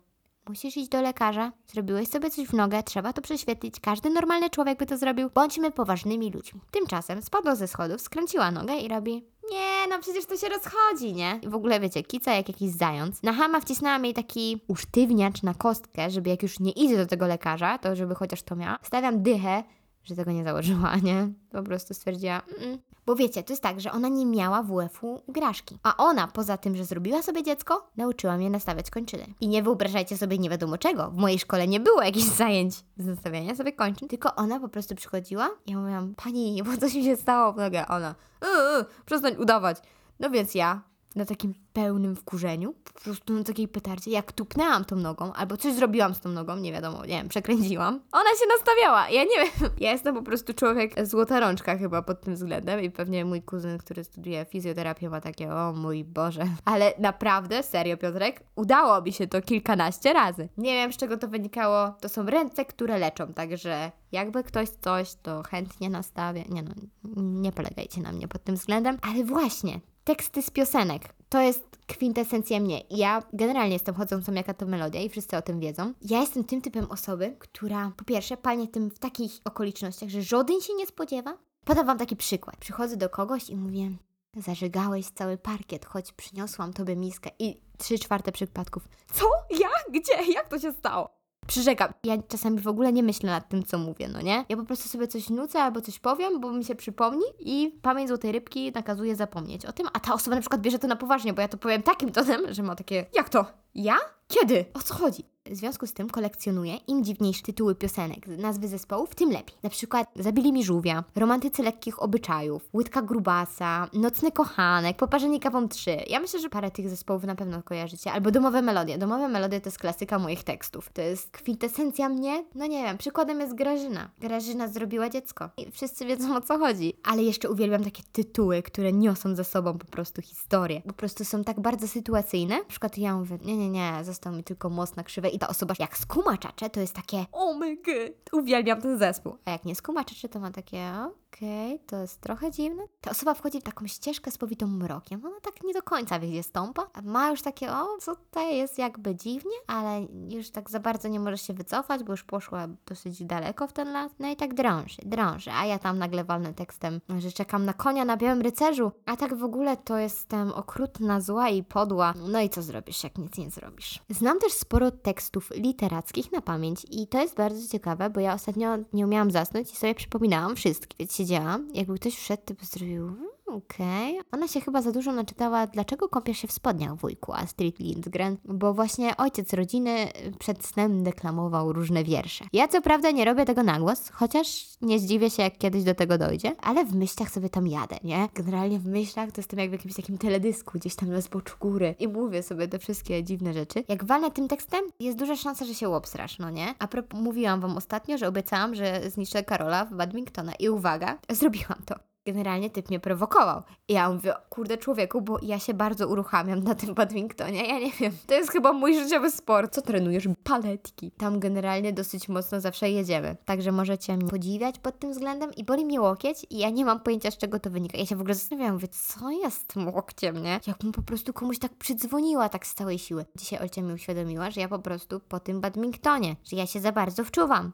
Musisz iść do lekarza, zrobiłeś sobie coś w nogę, trzeba to prześwietlić, każdy normalny człowiek by to zrobił, bądźmy poważnymi ludźmi. Tymczasem spadła ze schodów, skręciła nogę i robi nie, no przecież to się rozchodzi, nie? I w ogóle wiecie, kica jak jakiś zając. Na hama wcisnęłam jej taki usztywniacz na kostkę, żeby jak już nie idzie do tego lekarza, to żeby chociaż to miała. Stawiam dychę, że tego nie założyła, nie? Po prostu stwierdziła, mm. Bo wiecie, to jest tak, że ona nie miała WF-u graszki. A ona, poza tym, że zrobiła sobie dziecko, nauczyła mnie nastawiać kończyny. I nie wyobrażajcie sobie nie wiadomo czego. W mojej szkole nie było jakichś zajęć z nastawiania sobie kończyn, tylko ona po prostu przychodziła i ja mówiłam, pani, bo coś mi się stało w nogę. Ona, yy, yy, przestań udawać. No więc ja na takim pełnym wkurzeniu, po prostu na takiej petardzie, jak tupnęłam tą nogą, albo coś zrobiłam z tą nogą, nie wiadomo, nie wiem, przekręciłam, ona się nastawiała. Ja nie wiem, ja jestem po prostu człowiek złota rączka chyba pod tym względem i pewnie mój kuzyn, który studiuje fizjoterapię ma takie, o mój Boże. Ale naprawdę, serio Piotrek, udało mi się to kilkanaście razy. Nie wiem, z czego to wynikało, to są ręce, które leczą, także jakby ktoś coś, to chętnie nastawię. Nie no, nie polegajcie na mnie pod tym względem, ale właśnie, teksty z piosenek. To jest kwintesencja mnie. Ja generalnie jestem chodzącą jaka to melodia i wszyscy o tym wiedzą. Ja jestem tym typem osoby, która po pierwsze palnie tym w takich okolicznościach, że żaden się nie spodziewa. Podam wam taki przykład. Przychodzę do kogoś i mówię, zażegałeś cały parkiet, choć przyniosłam tobie miskę. I trzy czwarte przypadków. Co? Ja? Gdzie? Jak to się stało? Przyrzekam, ja czasami w ogóle nie myślę nad tym, co mówię, no nie? Ja po prostu sobie coś nucę albo coś powiem, bo mi się przypomni i pamięć złotej rybki nakazuje zapomnieć o tym, a ta osoba na przykład bierze to na poważnie, bo ja to powiem takim tonem, że ma takie, jak to? Ja? Kiedy? O co chodzi? W związku z tym kolekcjonuję im dziwniejsze tytuły piosenek, nazwy zespołów, tym lepiej. Na przykład Zabili mi żółwia, Romantycy lekkich obyczajów, Łydka grubasa, Nocny kochanek, Poparzenie kawą 3. Ja myślę, że parę tych zespołów na pewno kojarzycie. Albo Domowe melodie. Domowe melodie to jest klasyka moich tekstów. To jest kwintesencja mnie. No nie wiem, przykładem jest Grażyna. Grażyna zrobiła dziecko. I wszyscy wiedzą o co chodzi. Ale jeszcze uwielbiam takie tytuły, które niosą ze sobą po prostu historię. Po prostu są tak bardzo sytuacyjne. Na przykład ja mówię, nie, nie, nie, został mi tylko most na krzywe i ta osoba jak skuma czacze, to jest takie oh my god, uwielbiam ten zespół. A jak nie skuma czacze, to ma takie okej, okay, to jest trochę dziwne. Ta osoba wchodzi w taką ścieżkę spowitą mrokiem. Ona tak nie do końca wie, gdzie stąpa. Ma już takie, o, co tutaj jest jakby dziwnie, ale już tak za bardzo nie może się wycofać, bo już poszła dosyć daleko w ten las. No i tak drąży, drąży. A ja tam nagle walnę tekstem, że czekam na konia na białym rycerzu. A tak w ogóle to jestem okrutna, zła i podła. No i co zrobisz, jak nic nie zrobisz? Znam też sporo tekstów literackich na pamięć i to jest bardzo ciekawe, bo ja ostatnio nie umiałam zasnąć i sobie przypominałam wszystkie. Więc siedziałam, jakby ktoś wszedł, to by zrobił Okej. Okay. Ona się chyba za dużo naczytała, dlaczego kąpiesz się w spodniach, wujku Astrid Lindgren, bo właśnie ojciec rodziny przed snem deklamował różne wiersze. Ja co prawda nie robię tego na głos, chociaż nie zdziwię się, jak kiedyś do tego dojdzie, ale w myślach sobie tam jadę, nie? Generalnie w myślach to jestem jak w jakimś takim teledysku, gdzieś tam na zboczu góry i mówię sobie te wszystkie dziwne rzeczy. Jak walnę tym tekstem, jest duża szansa, że się łobstrasz, no nie? A propos, mówiłam wam ostatnio, że obiecałam, że zniszczę Karola w badmintona i uwaga, zrobiłam to generalnie typ mnie prowokował. I ja mówię, kurde człowieku, bo ja się bardzo uruchamiam na tym badmintonie, ja nie wiem. To jest chyba mój życiowy sport. Co trenujesz? Paletki. Tam generalnie dosyć mocno zawsze jedziemy. Także możecie mnie podziwiać pod tym względem i boli mnie łokieć i ja nie mam pojęcia z czego to wynika. Ja się w ogóle zastanawiam, mówię, co jest tym łokciem, nie? Jakbym po prostu komuś tak przydzwoniła tak z całej siły. Dzisiaj Olcia mi uświadomiła, że ja po prostu po tym badmintonie, że ja się za bardzo wczuwam.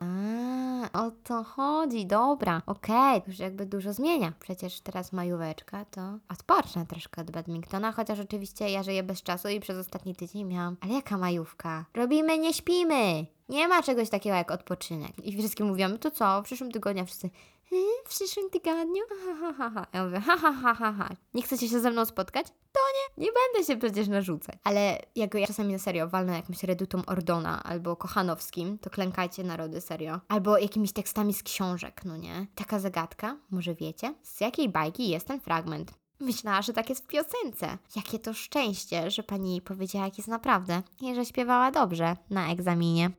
A, o to chodzi, dobra, okej. Okay. Już jakby dużo zmienia przecież teraz majóweczka, to odpocznę troszkę od badmintona, chociaż oczywiście ja żyję bez czasu i przez ostatni tydzień miałam, ale jaka majówka? Robimy, nie śpimy! Nie ma czegoś takiego jak odpoczynek. I wszystkie mówią, to co, w przyszłym tygodniu wszyscy, w przyszłym tygodniu? Ha, ha, ha, ha. Ja mówię, ha, ha, ha, ha, ha. Nie chcecie się ze mną spotkać? To nie, nie będę się przecież narzucać. Ale jak ja czasami na serio walnę jakąś redutą Ordona albo Kochanowskim, to klękajcie narody, serio. Albo jakimiś tekstami z książek, no nie? Taka zagadka, może wiecie? Z jakiej bajki jest ten fragment? Myślała, że tak jest w piosence. Jakie to szczęście, że pani powiedziała, jak jest naprawdę i że śpiewała dobrze na egzaminie.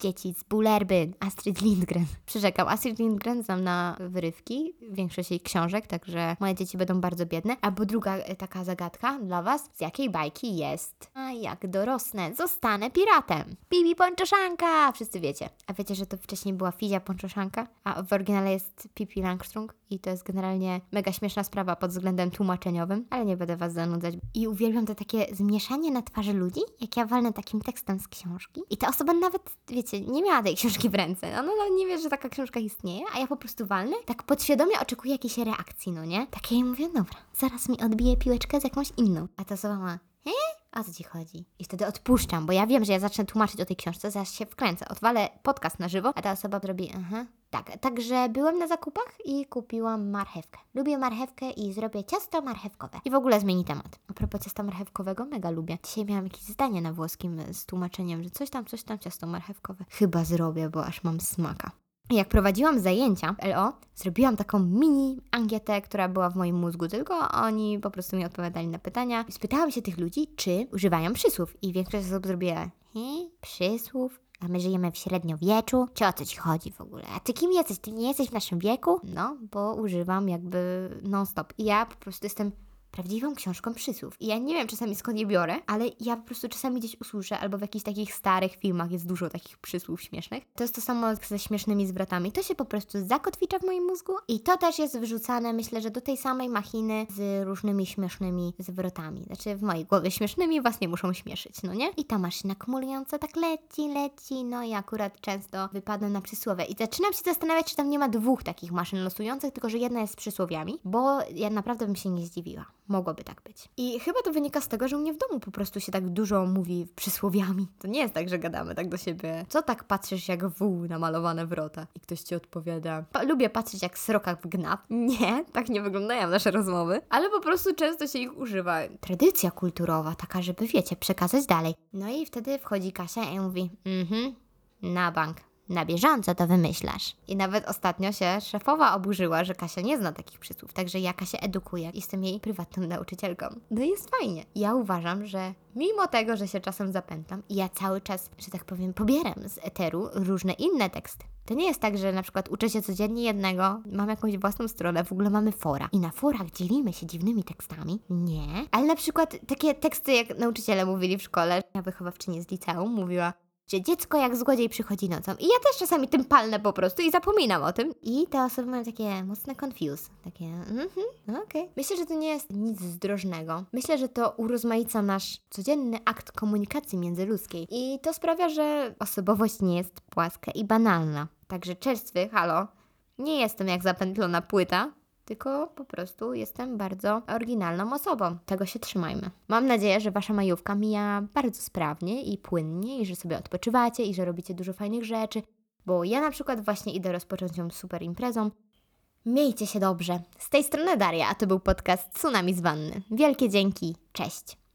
Dzieci z Bullerby, Astrid Lindgren. Przyrzekam, Astrid Lindgren znam na wyrywki, większość jej książek, także moje dzieci będą bardzo biedne. Albo druga e, taka zagadka dla Was, z jakiej bajki jest? A jak dorosnę, zostanę piratem. Bibi Ponczoszanka! Wszyscy wiecie. A wiecie, że to wcześniej była Fizia Ponczoszanka, a w oryginale jest Pippi Langstrung i to jest generalnie mega śmieszna sprawa pod względem tłumaczeniowym, ale nie będę Was zanudzać. I uwielbiam to takie zmieszanie na twarzy ludzi, jak ja walnę takim tekstem z książki. I ta osoba nawet, wiecie, nie miała tej książki w ręce. Ona nie wie, że taka książka istnieje, a ja po prostu walnę, tak podświadomie oczekuję jakiejś reakcji, no nie? Takie mówię, dobra, zaraz mi odbije piłeczkę z jakąś inną. A ta osoba ma, he? O co ci chodzi? I wtedy odpuszczam, bo ja wiem, że ja zacznę tłumaczyć o tej książce, zaraz się wkręcę. Odwalę podcast na żywo, a ta osoba robi, aha. Tak, także byłem na zakupach i kupiłam marchewkę. Lubię marchewkę i zrobię ciasto marchewkowe. I w ogóle zmieni temat. A propos ciasta marchewkowego, mega lubię. Dzisiaj miałam jakieś zdanie na włoskim z tłumaczeniem, że coś tam, coś tam, ciasto marchewkowe. Chyba zrobię, bo aż mam smaka. Jak prowadziłam zajęcia LO, zrobiłam taką mini ankietę, która była w moim mózgu, tylko oni po prostu mi odpowiadali na pytania. Spytałam się tych ludzi, czy używają przysłów i większość osób zrobiła, he, przysłów? A my żyjemy w średniowieczu? Czy o co ci chodzi w ogóle? A ty kim jesteś? Ty nie jesteś w naszym wieku? No, bo używam jakby non-stop. I ja po prostu jestem prawdziwą książką przysłów. I ja nie wiem czasami skąd je biorę, ale ja po prostu czasami gdzieś usłyszę, albo w jakichś takich starych filmach jest dużo takich przysłów śmiesznych. To jest to samo ze śmiesznymi zwrotami. To się po prostu zakotwicza w moim mózgu i to też jest wrzucane, myślę, że do tej samej machiny z różnymi śmiesznymi zwrotami. Znaczy w mojej głowie śmiesznymi was nie muszą śmieszyć, no nie? I ta maszyna kumulująca tak leci, leci, no i akurat często wypadam na przysłowie. I zaczynam się zastanawiać, czy tam nie ma dwóch takich maszyn losujących, tylko że jedna jest z przysłowiami, bo ja naprawdę bym się nie zdziwiła. Mogłoby tak być. I chyba to wynika z tego, że u mnie w domu po prostu się tak dużo mówi przysłowiami. To nie jest tak, że gadamy tak do siebie. Co tak patrzysz jak wół na malowane wrota? I ktoś ci odpowiada. Lubię patrzeć jak srokach w gnat. Nie, tak nie wyglądają nasze rozmowy. Ale po prostu często się ich używa. Tradycja kulturowa, taka, żeby wiecie, przekazać dalej. No i wtedy wchodzi Kasia i mówi, mhm, na bank. Na bieżąco to wymyślasz. I nawet ostatnio się szefowa oburzyła, że Kasia nie zna takich przysłów, także ja Kasię edukuję. Jestem jej prywatną nauczycielką. No i jest fajnie. Ja uważam, że mimo tego, że się czasem zapętlam, ja cały czas, że tak powiem, pobieram z eteru różne inne teksty. To nie jest tak, że na przykład uczę się codziennie jednego, mam jakąś własną stronę, w ogóle mamy fora i na forach dzielimy się dziwnymi tekstami. Nie. Ale na przykład takie teksty, jak nauczyciele mówili w szkole, ja wychowawczyni z liceum mówiła, że dziecko jak złodziej przychodzi nocą. I ja też czasami tym palnę po prostu i zapominam o tym. I te osoby mają takie mocne confuse. Takie, mhm, no okej. Okay. Myślę, że to nie jest nic zdrożnego. Myślę, że to urozmaica nasz codzienny akt komunikacji międzyludzkiej. I to sprawia, że osobowość nie jest płaska i banalna. Także czerstwy, halo, nie jestem jak zapętlona płyta, tylko po prostu jestem bardzo oryginalną osobą. Tego się trzymajmy. Mam nadzieję, że Wasza majówka mija bardzo sprawnie i płynnie i że sobie odpoczywacie i że robicie dużo fajnych rzeczy, bo ja na przykład właśnie idę rozpocząć ją super imprezą. Miejcie się dobrze. Z tej strony Daria, a to był podcast Tsunami z Wanny. Wielkie dzięki. Cześć.